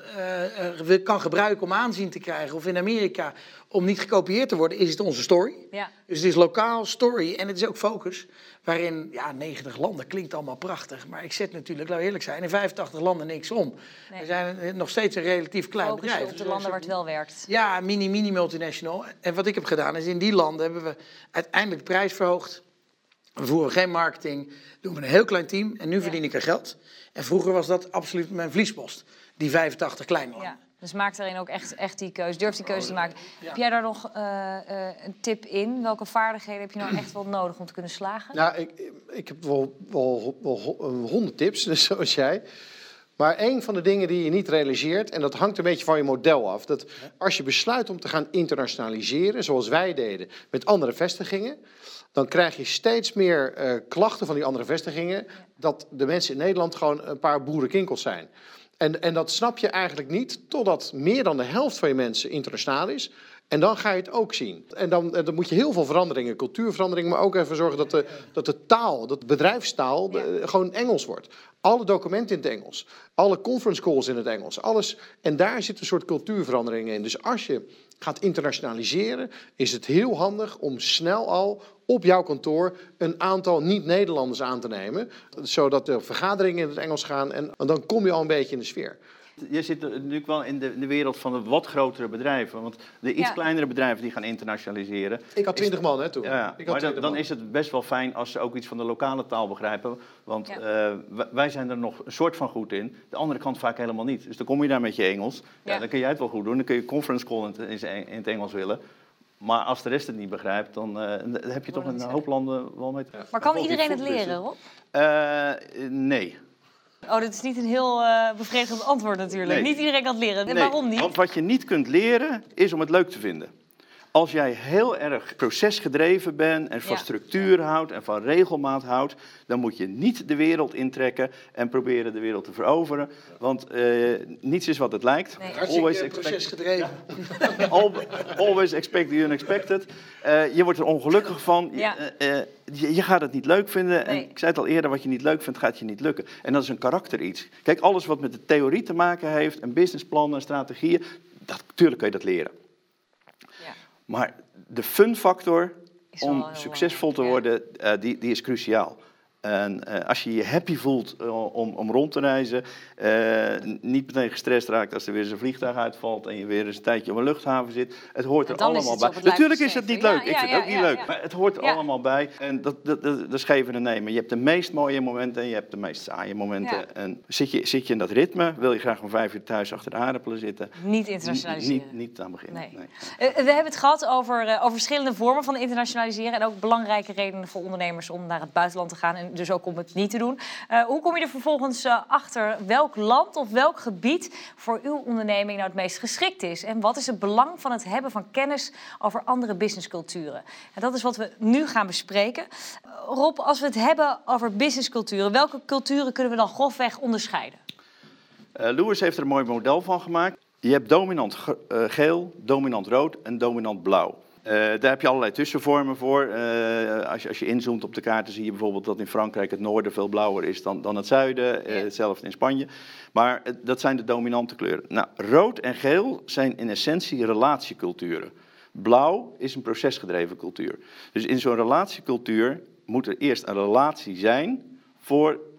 eh, kan gebruiken om aanzien te krijgen, of in Amerika om niet gekopieerd te worden, is het onze story. Ja. Dus het is lokaal story en het is ook focus. Waarin, ja, 90 landen klinkt allemaal prachtig. Maar ik zet natuurlijk, laten we eerlijk zijn, in 85 landen niks om. Nee. We zijn nog steeds een relatief klein Focussen bedrijf. op de Dus landen waar het wel werkt. Ja, mini, mini multinational. En wat ik heb gedaan is in die landen hebben we uiteindelijk de prijs verhoogd. We voeren geen marketing, doen we een heel klein team en nu verdien ik er geld. En vroeger was dat absoluut mijn vliespost, die 85 kleine landen. Ja. Dus maak daarin ook echt, echt die keuze. Durf die keuze te maken. Heb jij daar nog eh, eh, een tip in? Welke vaardigheden heb je nou echt wel nodig om te kunnen slagen? Nou, ik, ik heb wel, wel, wel honderd tips, dus zoals jij. Maar een van de dingen die je niet realiseert, en dat hangt een beetje van je model af, dat als je besluit om te gaan internationaliseren, zoals wij deden met andere vestigingen, dan krijg je steeds meer eh, klachten van die andere vestigingen dat de mensen in Nederland gewoon een paar boerenkinkels zijn. En, en dat snap je eigenlijk niet totdat meer dan de helft van je mensen internationaal is. En dan ga je het ook zien. En dan, eh, dan moet je heel veel veranderingen, cultuurveranderingen, maar ook even zorgen dat de, dat de taal, dat de bedrijfstaal, de- gewoon Engels wordt. Alle documenten in het Engels, alle conference calls in het Engels, alles. En daar zit een soort cultuurverandering in. Dus als je gaat internationaliseren, is het heel handig om snel al op jouw kantoor een aantal niet-Nederlanders aan te nemen. Zodat de vergaderingen in het Engels gaan en, dan kom je al een beetje in de sfeer. Je zit natuurlijk wel in de, in de wereld van de wat grotere bedrijven. Want de iets Ja. kleinere bedrijven die gaan internationaliseren. Ik had twintig man hè, toen. Ja, ik had maar dan, 20 dan man. is het best wel fijn als ze ook iets van de lokale taal begrijpen. Want Ja. eh, wij- zijn er nog een soort van goed in. De andere kant vaak helemaal niet. Dus dan kom je daar met je Engels. Ja. Ja. dan kun jij het wel goed doen. Dan kun je conference call in het, in het- in het Engels willen. Maar als de rest het niet begrijpt, dan eh, heb je toch een hoop landen wel mee te Maar kan iedereen het leren, Rob? Eh, nee. Oh, dat is niet een heel eh bevredigend antwoord natuurlijk. Nee. Niet iedereen kan het leren. En Nee, waarom niet? Want wat je niet kunt leren, is om het leuk te vinden. Als jij heel erg procesgedreven bent en van Ja. structuur houdt en van regelmaat houdt, dan moet je niet de wereld intrekken en proberen de wereld te veroveren. Want eh, niets is wat het lijkt. Nee. Hartstikke expect- procesgedreven. Al- always expect the unexpected. Eh, je wordt er ongelukkig van. Ja. eh, je, je gaat het niet leuk vinden. En Nee. ik zei het al eerder, wat je niet leuk vindt, gaat je niet lukken. En dat is een karakter iets. Kijk, alles wat met de theorie te maken heeft, en businessplannen en strategieën, dat, tuurlijk kun je dat leren. Maar de fun factor om succesvol te worden, eh, die, die is cruciaal. En eh, als je je happy voelt eh, om, om rond te reizen, eh, niet meteen gestrest raakt als er weer eens een vliegtuig uitvalt en je weer eens een tijdje op een luchthaven zit. Het hoort er allemaal bij. Natuurlijk is het niet leuk. Ja, ik vind ja, het ook niet leuk. Maar het hoort er allemaal bij. En dat, dat, dat, dat is geven en nemen. Je hebt de meest mooie momenten en je hebt de meest saaie momenten. En zit je, zit je in dat ritme, wil je graag om vijf uur thuis achter de aardappelen zitten. Niet internationaliseren. Niet, niet aan beginnen. Nee. nee. We hebben het gehad over, over verschillende vormen van internationaliseren en ook belangrijke redenen voor ondernemers om naar het buitenland te gaan. En dus ook om het niet te doen. Uh, hoe kom je er vervolgens uh, achter welk land of welk gebied voor uw onderneming nou het meest geschikt is? En wat is het belang van het hebben van kennis over andere businessculturen? En dat is wat we nu gaan bespreken. Uh, Rob, als we het hebben over businessculturen, welke culturen kunnen we dan grofweg onderscheiden? Lewis heeft er een mooi model van gemaakt. Je hebt dominant geel, dominant rood en dominant blauw. Uh, daar heb je allerlei tussenvormen voor. Uh, als, je, als je inzoomt op de kaarten zie je bijvoorbeeld dat in Frankrijk het noorden veel blauwer is dan, dan het zuiden. Uh, hetzelfde in Spanje. Maar dat zijn de dominante kleuren. Nou, rood en geel zijn in essentie relatieculturen. Blauw is een procesgedreven cultuur. Dus in zo'n relatiecultuur moet er eerst een relatie zijn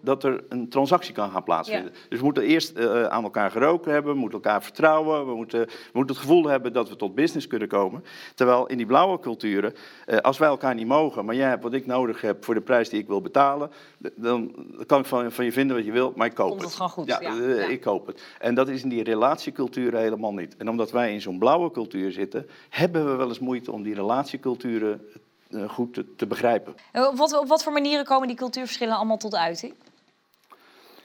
voordat er een transactie kan gaan plaatsvinden. Dus we moeten eerst uh, aan elkaar geroken hebben, we moeten elkaar vertrouwen, we moeten, we moeten het gevoel hebben dat we tot business kunnen komen. Terwijl in die blauwe culturen, uh, als wij elkaar niet mogen, maar jij hebt wat ik nodig heb voor de prijs die ik wil betalen, dan kan ik van, van je vinden wat je wil, maar ik koop Komt het. het gewoon goed. Ja, uh, ik koop het. En dat is in die relatieculturen helemaal niet. En omdat wij in zo'n blauwe cultuur zitten, hebben we wel eens moeite om die relatieculturen goed te, te begrijpen. En Op wat, op wat voor manieren komen die cultuurverschillen allemaal tot uiting?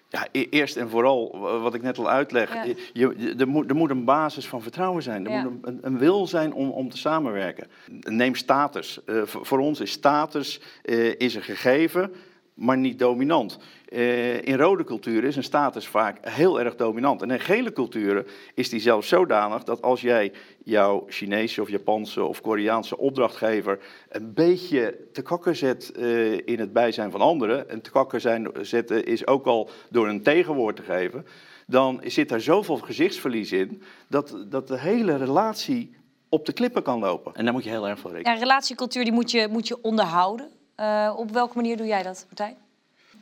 Ja, e- eerst en vooral, wat ik net al uitleg, Ja. je, je- er, moet, er moet een basis van vertrouwen zijn. Er Ja. moet een, een, wil zijn om, om te samenwerken. Neem status. Eh, voor, voor ons is status eh, is een gegeven, maar niet dominant. Eh, in rode culturen is een status vaak heel erg dominant. En in gele culturen is die zelfs zodanig dat als jij jouw Chinese of Japanse of Koreaanse opdrachtgever een beetje te kakken zet eh, in het bijzijn van anderen, en te kakken zijn, zetten is ook al door een tegenwoord te geven, dan zit daar zoveel gezichtsverlies in dat, dat de hele relatie op de klippen kan lopen. En daar moet je heel erg van rekenen. Ja, relatiecultuur die moet, je, moet je onderhouden. Uh, op welke manier doe jij dat, Martijn?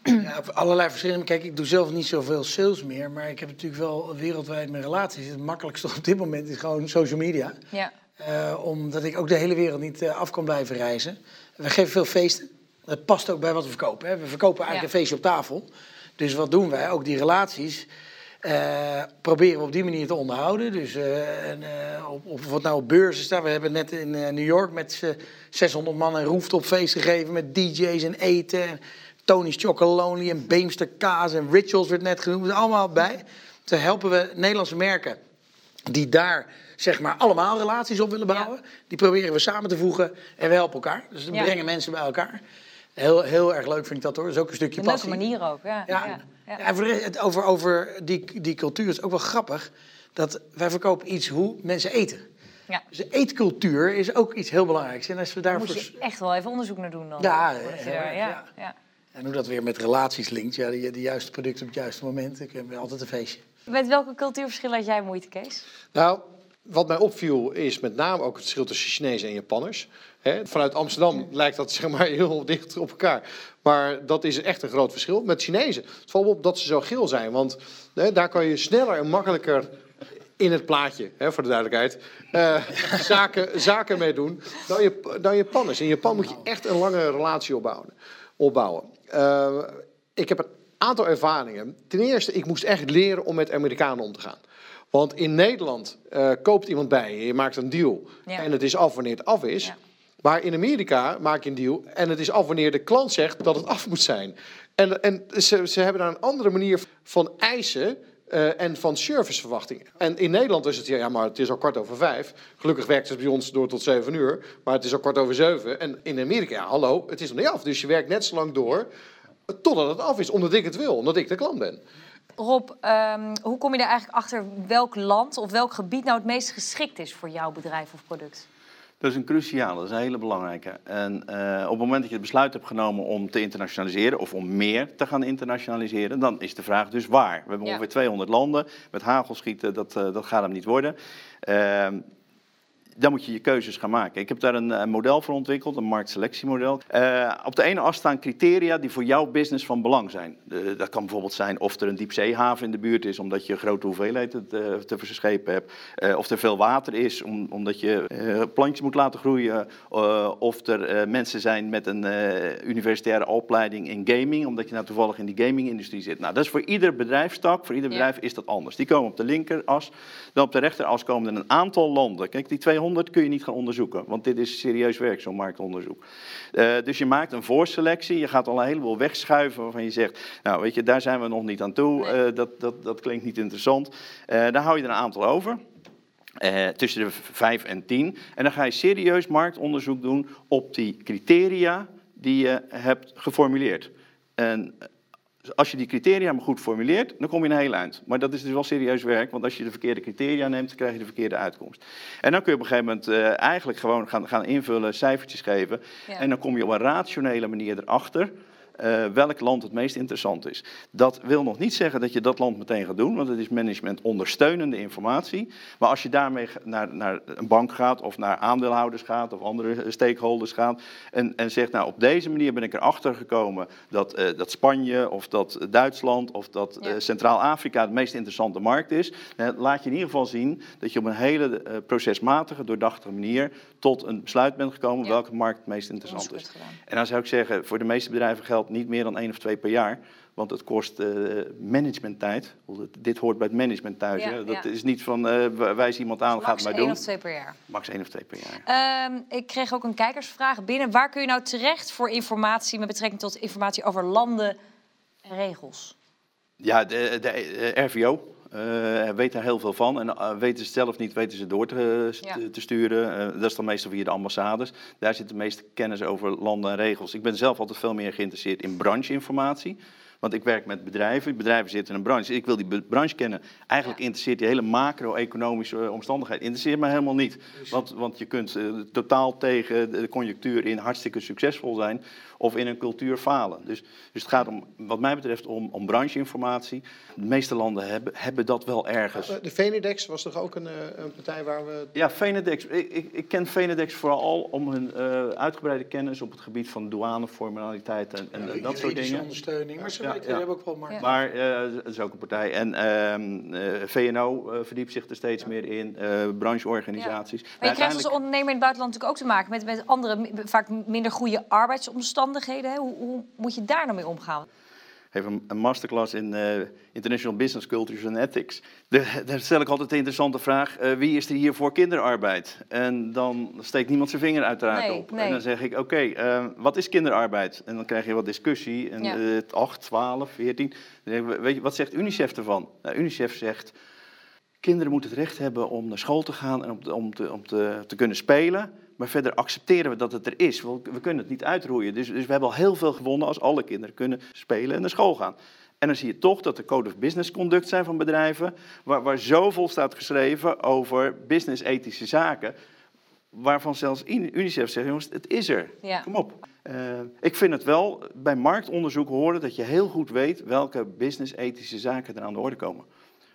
Ja, op allerlei verschillende. Kijk, ik doe zelf niet zoveel sales meer, maar ik heb natuurlijk wel wereldwijd mijn relaties. Het makkelijkste op dit moment is gewoon social media. Ja. Uh, omdat ik ook de hele wereld niet uh, af kan blijven reizen. We geven veel feesten. Dat past ook bij wat we verkopen. Hè. We verkopen eigenlijk Ja. een feestje op tafel. Dus wat doen wij? Ook die relaties uh, proberen we op die manier te onderhouden. Dus en, op, op, wat nou op beurzen staat. We hebben net in New York met 600 man een rooftopfeest gegeven met DJ's en eten. En Tony's Chocolonely en Beemster Kaas en Rituals werd net genoemd. Allemaal bij. Toen helpen we Nederlandse merken die daar zeg maar allemaal relaties op willen bouwen. Ja. Die proberen we samen te voegen en we helpen elkaar. Dus we Ja. brengen mensen bij elkaar. Heel, heel erg leuk vind ik dat hoor. Dat is ook een stukje Een leuke passie. manier ook. Ja. Ja, Ja. ja. Ja. en voor de rest, het over, over die, die cultuur is ook wel grappig. Dat wij verkopen iets hoe mensen eten. Ja. Dus de eetcultuur is ook iets heel belangrijks. En als we Daar daarvoor... moet je echt wel even onderzoek naar doen dan. Ja, ja. ja. En hoe dat weer met relaties linkt. Ja, de, de juiste producten op het juiste moment. Ik heb altijd een feestje. Met welke cultuurverschillen had jij moeite, Kees? Nou, wat mij opviel is met name ook het verschil tussen Chinezen en Japanners. Hè, vanuit Amsterdam lijkt dat zeg maar heel dicht op elkaar. Maar dat is echt een groot verschil. Met Chinezen, het valt op dat ze zo geel zijn. Want hè, daar kan je sneller en makkelijker in het plaatje, hè, voor de duidelijkheid, eh, zaken, zaken mee doen dan, je, dan Japanners. In Japan moet je echt een lange relatie opbouwen. opbouwen. Eh, ik heb een aantal ervaringen. Ten eerste, ik moest echt leren om met Amerikanen om te gaan. Want in Nederland eh, koopt iemand bij je, je maakt een deal Ja. en het is af wanneer het af is. Ja. Maar in Amerika maak je een deal en het is af wanneer de klant zegt dat het af moet zijn. En, en ze, ze hebben daar een andere manier van eisen eh, en van serviceverwachtingen. En in Nederland is het, ja, maar het is al kwart over vijf. Gelukkig werkt het bij ons door tot zeven uur, maar het is al kwart over zeven. En in Amerika, ja, hallo, het is nog niet af. Dus je werkt net zo lang door totdat het af is, omdat ik het wil, omdat ik de klant ben. Rob, ehm, hoe kom je er eigenlijk achter welk land of welk gebied nou het meest geschikt is voor jouw bedrijf of product? Dat is een cruciale, dat is een hele belangrijke. En eh, op het moment dat je het besluit hebt genomen om te internationaliseren of om meer te gaan internationaliseren, dan is de vraag dus waar. We hebben Ja. ongeveer 200 landen. Met hagelschieten, dat, eh, dat gaat hem niet worden. Ehm, dan moet je je keuzes gaan maken. Ik heb daar een, een model voor ontwikkeld, een marktselectiemodel. Eh, op de ene as staan criteria die voor jouw business van belang zijn. Dat kan bijvoorbeeld zijn of er een diepzeehaven in de buurt is, omdat je grote hoeveelheden te, te verschepen hebt. Eh, of er veel water is, om, omdat je eh, plantjes moet laten groeien. Eh, of er eh, mensen zijn met een eh, universitaire opleiding in gaming, omdat je nou toevallig in die gaming-industrie zit. Nou, dat is voor ieder bedrijfstak, voor ieder Ja. bedrijf is dat anders. Die komen op de linkeras. Dan op de rechteras komen er een aantal landen. Kijk, die 200 200 kun je niet gaan onderzoeken. Want dit is serieus werk, zo'n marktonderzoek. Uh, dus je maakt een voorselectie. Je gaat al een heleboel wegschuiven waarvan je zegt... nou, weet je, daar zijn we nog niet aan toe. Uh, dat, dat, dat klinkt niet interessant. Uh, daar hou je er een aantal over. Uh, tussen de 5 en 10. En dan ga je serieus marktonderzoek doen op die criteria die je hebt geformuleerd. En als je die criteria maar goed formuleert, dan kom je een heel eind. Maar dat is dus wel serieus werk, want als je de verkeerde criteria neemt, dan krijg je de verkeerde uitkomst. En dan kun je op een gegeven moment uh, eigenlijk gewoon gaan, gaan invullen, cijfertjes geven. Ja. En dan kom je op een rationele manier erachter. Uh, welk land het meest interessant is. Dat wil nog niet zeggen dat je dat land meteen gaat doen, want het is management ondersteunende informatie. Maar als je daarmee naar, naar een bank gaat of naar aandeelhouders gaat of andere stakeholders gaat en, en zegt, nou op deze manier ben ik erachter gekomen dat, uh, dat Spanje of dat Duitsland of dat ja. uh, Centraal-Afrika het meest interessante markt is, dan laat je in ieder geval zien dat je op een hele procesmatige, doordachte manier tot een besluit bent gekomen ja. welke markt het meest interessant is. En dan zou ik zeggen, voor de meeste bedrijven geldt niet meer dan één of twee per jaar. Want het kost uh, managementtijd. Dit hoort bij het management thuis. Ja, Dat ja. is niet van uh, wijs iemand aan, dus gaat maar doen. één of twee per jaar. Max één of twee per jaar. Um, ik kreeg ook een kijkersvraag binnen. Waar kun je nou terecht voor informatie met betrekking tot informatie over landen en regels? Ja, de, de, de RVO. Uh, weet daar heel veel van. En uh, weten ze zelf niet, weten ze door te, ja. te sturen. Uh, dat is dan meestal via de ambassades. Daar zit de meeste kennis over landen en regels. Ik ben zelf altijd veel meer geïnteresseerd in brancheinformatie. Want ik werk met bedrijven. Bedrijven zitten in een branche. Ik wil die branche kennen. Eigenlijk ja. interesseert die hele macro-economische omstandigheid. Interesseert mij helemaal niet. Want, want je kunt totaal tegen de conjunctuur in hartstikke succesvol zijn. Of in een cultuur falen. Dus, dus het gaat om, wat mij betreft om, om brancheinformatie. De meeste landen hebben, hebben dat wel ergens. De Venedex was toch ook een, een partij waar we... Ja, Venedex. Ik, ik, ik ken Venedex vooral om hun uh, uitgebreide kennis op het gebied van douaneformaliteiten en, en ja, dat soort dingen. ondersteuning, maar ze ja, ja. hebben ook wel markt. Maar uh, dat is ook een partij. En uh, VNO verdiept zich er steeds meer in, brancheorganisaties. Maar je krijgt als ondernemer in het buitenland natuurlijk ook te maken met, met andere, vaak minder goede arbeidsomstandigheden. Hè? Hoe, hoe moet je daar nou mee omgaan? Even een masterclass in uh, International Business Cultures and Ethics. De, daar stel ik altijd de interessante vraag: uh, wie is er hier voor kinderarbeid? En dan steekt niemand zijn vinger uiteraard nee, op. Nee. En dan zeg ik: oké, okay, uh, wat is kinderarbeid? En dan krijg je wat discussie. En ja. 8, 12, 14. Dan zeg ik, weet je, wat zegt UNICEF ervan? Nou, UNICEF zegt: kinderen moeten het recht hebben om naar school te gaan en om te, om te, om te, te kunnen spelen. Maar verder accepteren we dat het er is. We, we kunnen het niet uitroeien. Dus, dus we hebben al heel veel gewonnen als alle kinderen kunnen spelen en naar school gaan. En dan zie je toch dat er code of business conduct zijn van bedrijven, waar, waar zoveel staat geschreven over business-ethische zaken, waarvan zelfs UNICEF zegt, jongens, het is er. Ja. Kom op. Uh, ik vind het wel bij marktonderzoek horen dat je heel goed weet welke business-ethische zaken er aan de orde komen.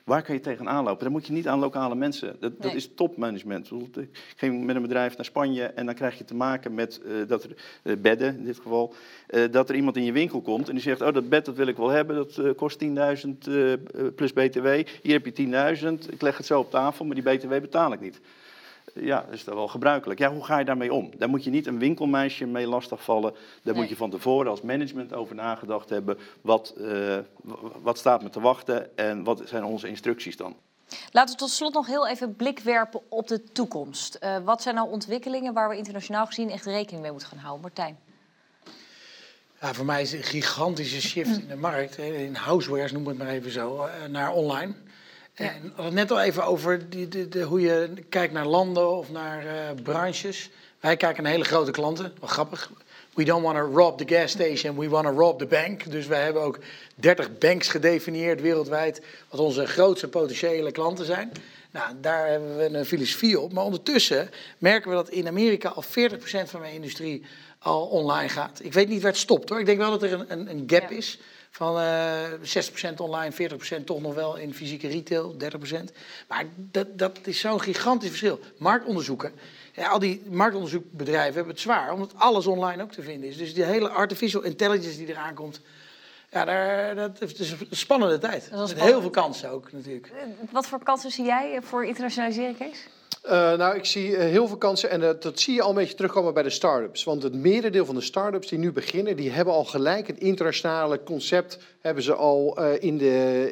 Waar kan je tegenaan lopen? Dan moet je niet aan lokale mensen. Dat, nee. dat is topmanagement. Ik ging met een bedrijf naar Spanje en dan krijg je te maken met uh, dat er, uh, bedden, in dit geval, uh, dat er iemand in je winkel komt en die zegt, oh dat bed dat wil ik wel hebben, dat kost 10.000 plus btw. Hier heb je 10.000, ik leg het zo op tafel, maar die btw betaal ik niet. Ja, dat is dat wel gebruikelijk. Ja, hoe ga je daarmee om? Daar moet je niet een winkelmeisje mee lastigvallen. Daar nee. moet je van tevoren als management over nagedacht hebben. Wat, uh, wat staat me te wachten en wat zijn onze instructies dan? Laten we tot slot nog heel even blik werpen op de toekomst. Uh, wat zijn nou ontwikkelingen waar we internationaal gezien echt rekening mee moeten gaan houden? Martijn? Ja, voor mij is een gigantische shift in de markt, in housewares noem het maar even zo, naar online. En we hadden het net al even over die, de, de, hoe je kijkt naar landen of naar uh, branches. Wij kijken naar hele grote klanten, wel grappig. We don't want to rob the gas station, we want to rob the bank. Dus wij hebben ook 30 banks gedefinieerd wereldwijd, wat onze grootste potentiële klanten zijn. Nou, daar hebben we een filosofie op. Maar ondertussen merken we dat in Amerika al 40% van mijn industrie al online gaat. Ik weet niet waar het stopt hoor. Ik denk wel dat er een, een, een gap ja. is van uh, 60% online, 40% toch nog wel in fysieke retail, 30%. Maar dat, dat is zo'n gigantisch verschil. Marktonderzoeken, ja, al die marktonderzoekbedrijven hebben het zwaar, omdat alles online ook te vinden is. Dus die hele artificial intelligence die eraan komt, ja, daar, dat is een spannende tijd. Met heel veel kansen ook natuurlijk. Wat voor kansen zie jij voor internationalisering, Kees? Uh, nou, ik zie uh, heel veel kansen en uh, dat zie je al een beetje terugkomen bij de start-ups. Want het merendeel van de start-ups die nu beginnen, die hebben al gelijk het internationale concept, hebben ze al in, de,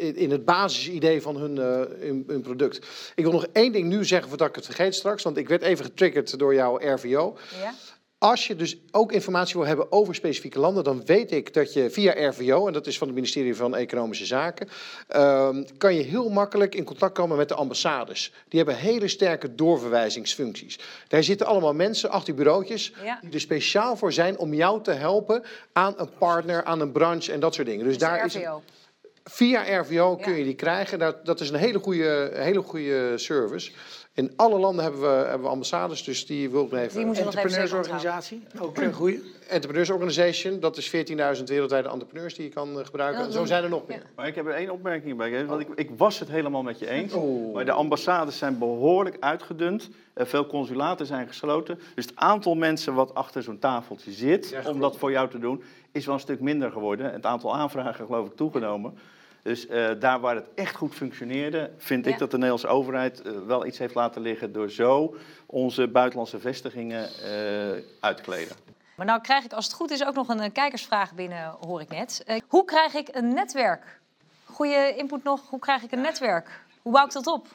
in, in, het basisidee van hun, hun, hun, product. Ik wil nog één ding nu zeggen voordat ik het vergeet straks, want ik werd even getriggerd door jouw RVO. Ja? Als je dus ook informatie wil hebben over specifieke landen, dan weet ik dat je via RVO, en dat is van het ministerie van Economische Zaken, uh, kan je heel makkelijk in contact komen met de ambassades. Die hebben hele sterke doorverwijzingsfuncties. Daar zitten allemaal mensen, achter bureautjes, die er speciaal voor zijn om jou te helpen aan een partner, aan een branche en dat soort dingen. Dus, dus daar RVO. is via RVO kun je die krijgen. Dat, dat is een hele goede, hele goede service. In alle landen hebben we, hebben we ambassades, dus die wil ik even... Die Entrepreneursorganisatie, ook een goede. Entrepreneurs Organization, dat is 14.000 wereldwijde entrepreneurs die je kan eh, gebruiken. En zo zijn er nog meer. Maar ik heb er één opmerking bij, want ik, ik was het helemaal met je eens. Oh. Maar de ambassades zijn behoorlijk uitgedund. Veel consulaten zijn gesloten. Dus het aantal mensen wat achter zo'n tafeltje zit, om dat voor jou te doen, is wel een stuk minder geworden. Het aantal aanvragen geloof ik toegenomen. Dus uh, daar waar het echt goed functioneerde, vind ik dat de Nederlandse overheid uh, wel iets heeft laten liggen door zo onze buitenlandse vestigingen uh, uit te kleden. Maar nou krijg ik als het goed is ook nog een kijkersvraag binnen, hoor ik net. hoe krijg ik een netwerk? Goede input nog, hoe krijg ik een netwerk? Hoe bouw ik dat op?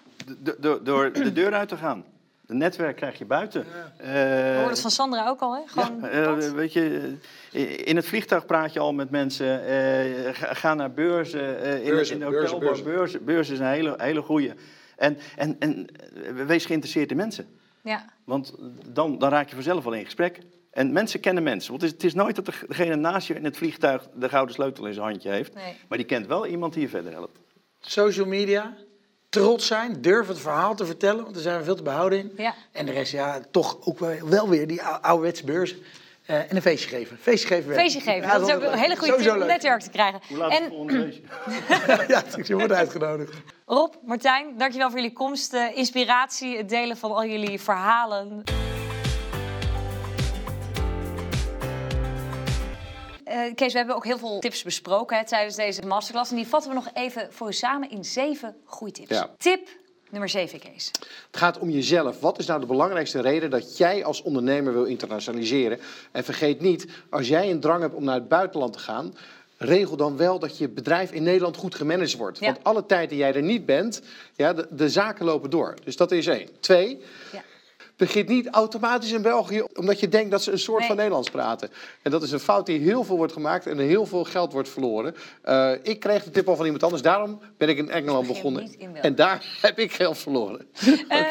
door de deur uit te gaan. Een netwerk krijg je buiten. Ja. Uh, We het van Sandra ook al, hè? Gewoon ja, uh, weet je, in het vliegtuig praat je al met mensen. Uh, ga, naar beurzen. in, beurzen, in de hotelbar. Beurzen, beurzen. beurzen is een hele, hele goede. En, en, en wees geïnteresseerd in mensen. Ja. Want dan, dan raak je vanzelf al in gesprek. En mensen kennen mensen. Want het is, het is nooit dat degene naast je in het vliegtuig de gouden sleutel in zijn handje heeft. Nee. Maar die kent wel iemand die je verder helpt. Social media, trots zijn, durven het verhaal te vertellen, want daar zijn we veel te behouden in. Ja. En de rest, ja, toch ook wel weer die ouderwetse beurs. Uh, en een feestje geven. Feestje geven. Feestje geven. dat is ook een hele goede netwerk te krijgen. Hoe laat en... het volgende feestje? ja, je wordt uitgenodigd. Rob, Martijn, dankjewel voor jullie komst. Uh, inspiratie, het delen van al jullie verhalen. Uh, Kees, we hebben ook heel veel tips besproken hè, tijdens deze masterclass. En die vatten we nog even voor u samen in zeven groeitips. Ja. Tip nummer zeven, Kees. Het gaat om jezelf. Wat is nou de belangrijkste reden dat jij als ondernemer wil internationaliseren? En vergeet niet, als jij een drang hebt om naar het buitenland te gaan regel dan wel dat je bedrijf in Nederland goed gemanaged wordt. Want alle tijd die jij er niet bent, ja, de, de zaken lopen door. Dus dat is één. Twee, ja begint niet automatisch in België omdat je denkt dat ze een soort van Nederlands praten. En dat is een fout die heel veel wordt gemaakt en heel veel geld wordt verloren. Uh, ik kreeg de tip al van iemand anders, daarom ben ik in Engeland begonnen. en daar heb ik geld verloren.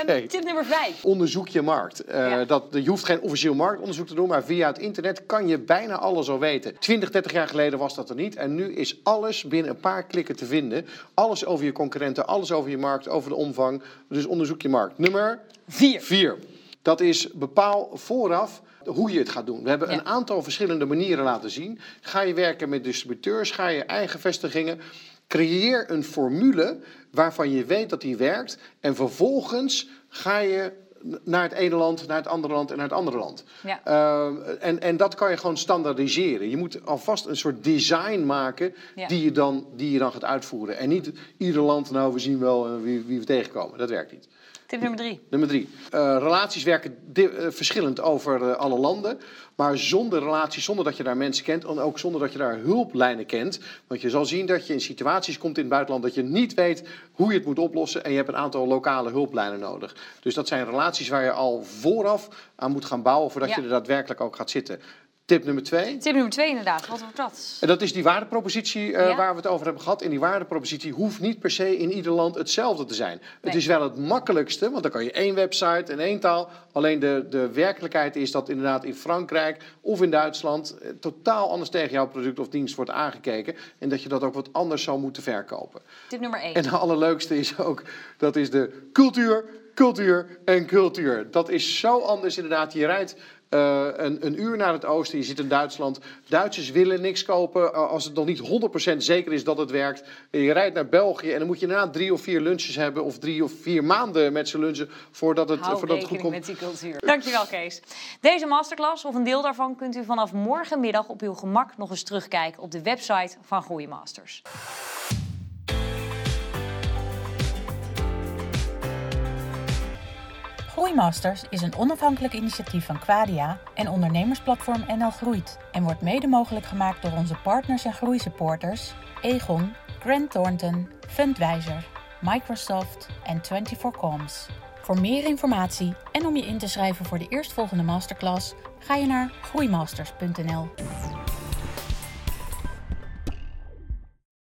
Um, Tip nummer vijf. Onderzoek je markt. Uh, dat, je hoeft geen officieel marktonderzoek te doen, maar via het internet kan je bijna alles al weten. 20, 30 jaar geleden was dat er niet. En nu is alles binnen een paar klikken te vinden. Alles over je concurrenten, alles over je markt, over de omvang. Dus onderzoek je markt. Nummer vier. vier. Dat is bepaal vooraf hoe je het gaat doen. We hebben een aantal verschillende manieren laten zien. Ga je werken met distributeurs, ga je eigen vestigingen. Creëer een formule waarvan je weet dat die werkt. En vervolgens ga je naar het ene land, naar het andere land en naar het andere land. Ja. Uh, en, en dat kan je gewoon standaardiseren. Je moet alvast een soort design maken die, je dan, die je dan gaat uitvoeren. En niet ieder land, nou we zien wel uh, wie, wie we tegenkomen. Dat werkt niet. Tip nummer drie. Nummer drie. Uh, relaties werken uh, verschillend over uh, alle landen. Maar zonder relaties, zonder dat je daar mensen kent. En ook zonder dat je daar hulplijnen kent. Want je zal zien dat je in situaties komt in het buitenland. dat je niet weet hoe je het moet oplossen. En je hebt een aantal lokale hulplijnen nodig. Dus dat zijn relaties waar je al vooraf aan moet gaan bouwen. voordat je er daadwerkelijk ook gaat zitten. Tip nummer twee. Tip nummer twee, inderdaad. Wat wordt dat? En dat is die waardepropositie uh, waar we het over hebben gehad. En die waardepropositie hoeft niet per se in ieder land hetzelfde te zijn. Het is wel het makkelijkste, want dan kan je één website en één taal. Alleen de, de werkelijkheid is dat inderdaad in Frankrijk of in Duitsland eh, totaal anders tegen jouw product of dienst wordt aangekeken. En dat je dat ook wat anders zou moeten verkopen. Tip nummer één. En het allerleukste is ook, dat is de cultuur, cultuur en cultuur. Dat is zo anders inderdaad. Je rijdt uh, een, een, uur naar het oosten, je zit in Duitsland. Duitsers willen niks kopen uh, als het nog niet 100% zeker is dat het werkt. Je rijdt naar België en dan moet je daarna drie of vier lunches hebben... of drie of vier maanden met z'n lunchen voordat het, Hou voordat het goed komt. met die cultuur. Dankjewel Kees. Deze masterclass of een deel daarvan kunt u vanaf morgenmiddag op uw gemak nog eens terugkijken... op de website van Groeimasters. Groeimasters is een onafhankelijk initiatief van Quadia en ondernemersplatform NL Groeit en wordt mede mogelijk gemaakt door onze partners en groeisupporters Egon, Grant Thornton, Fundwijzer, Microsoft en 24coms. Voor meer informatie en om je in te schrijven voor de eerstvolgende masterclass ga je naar groeimasters.nl.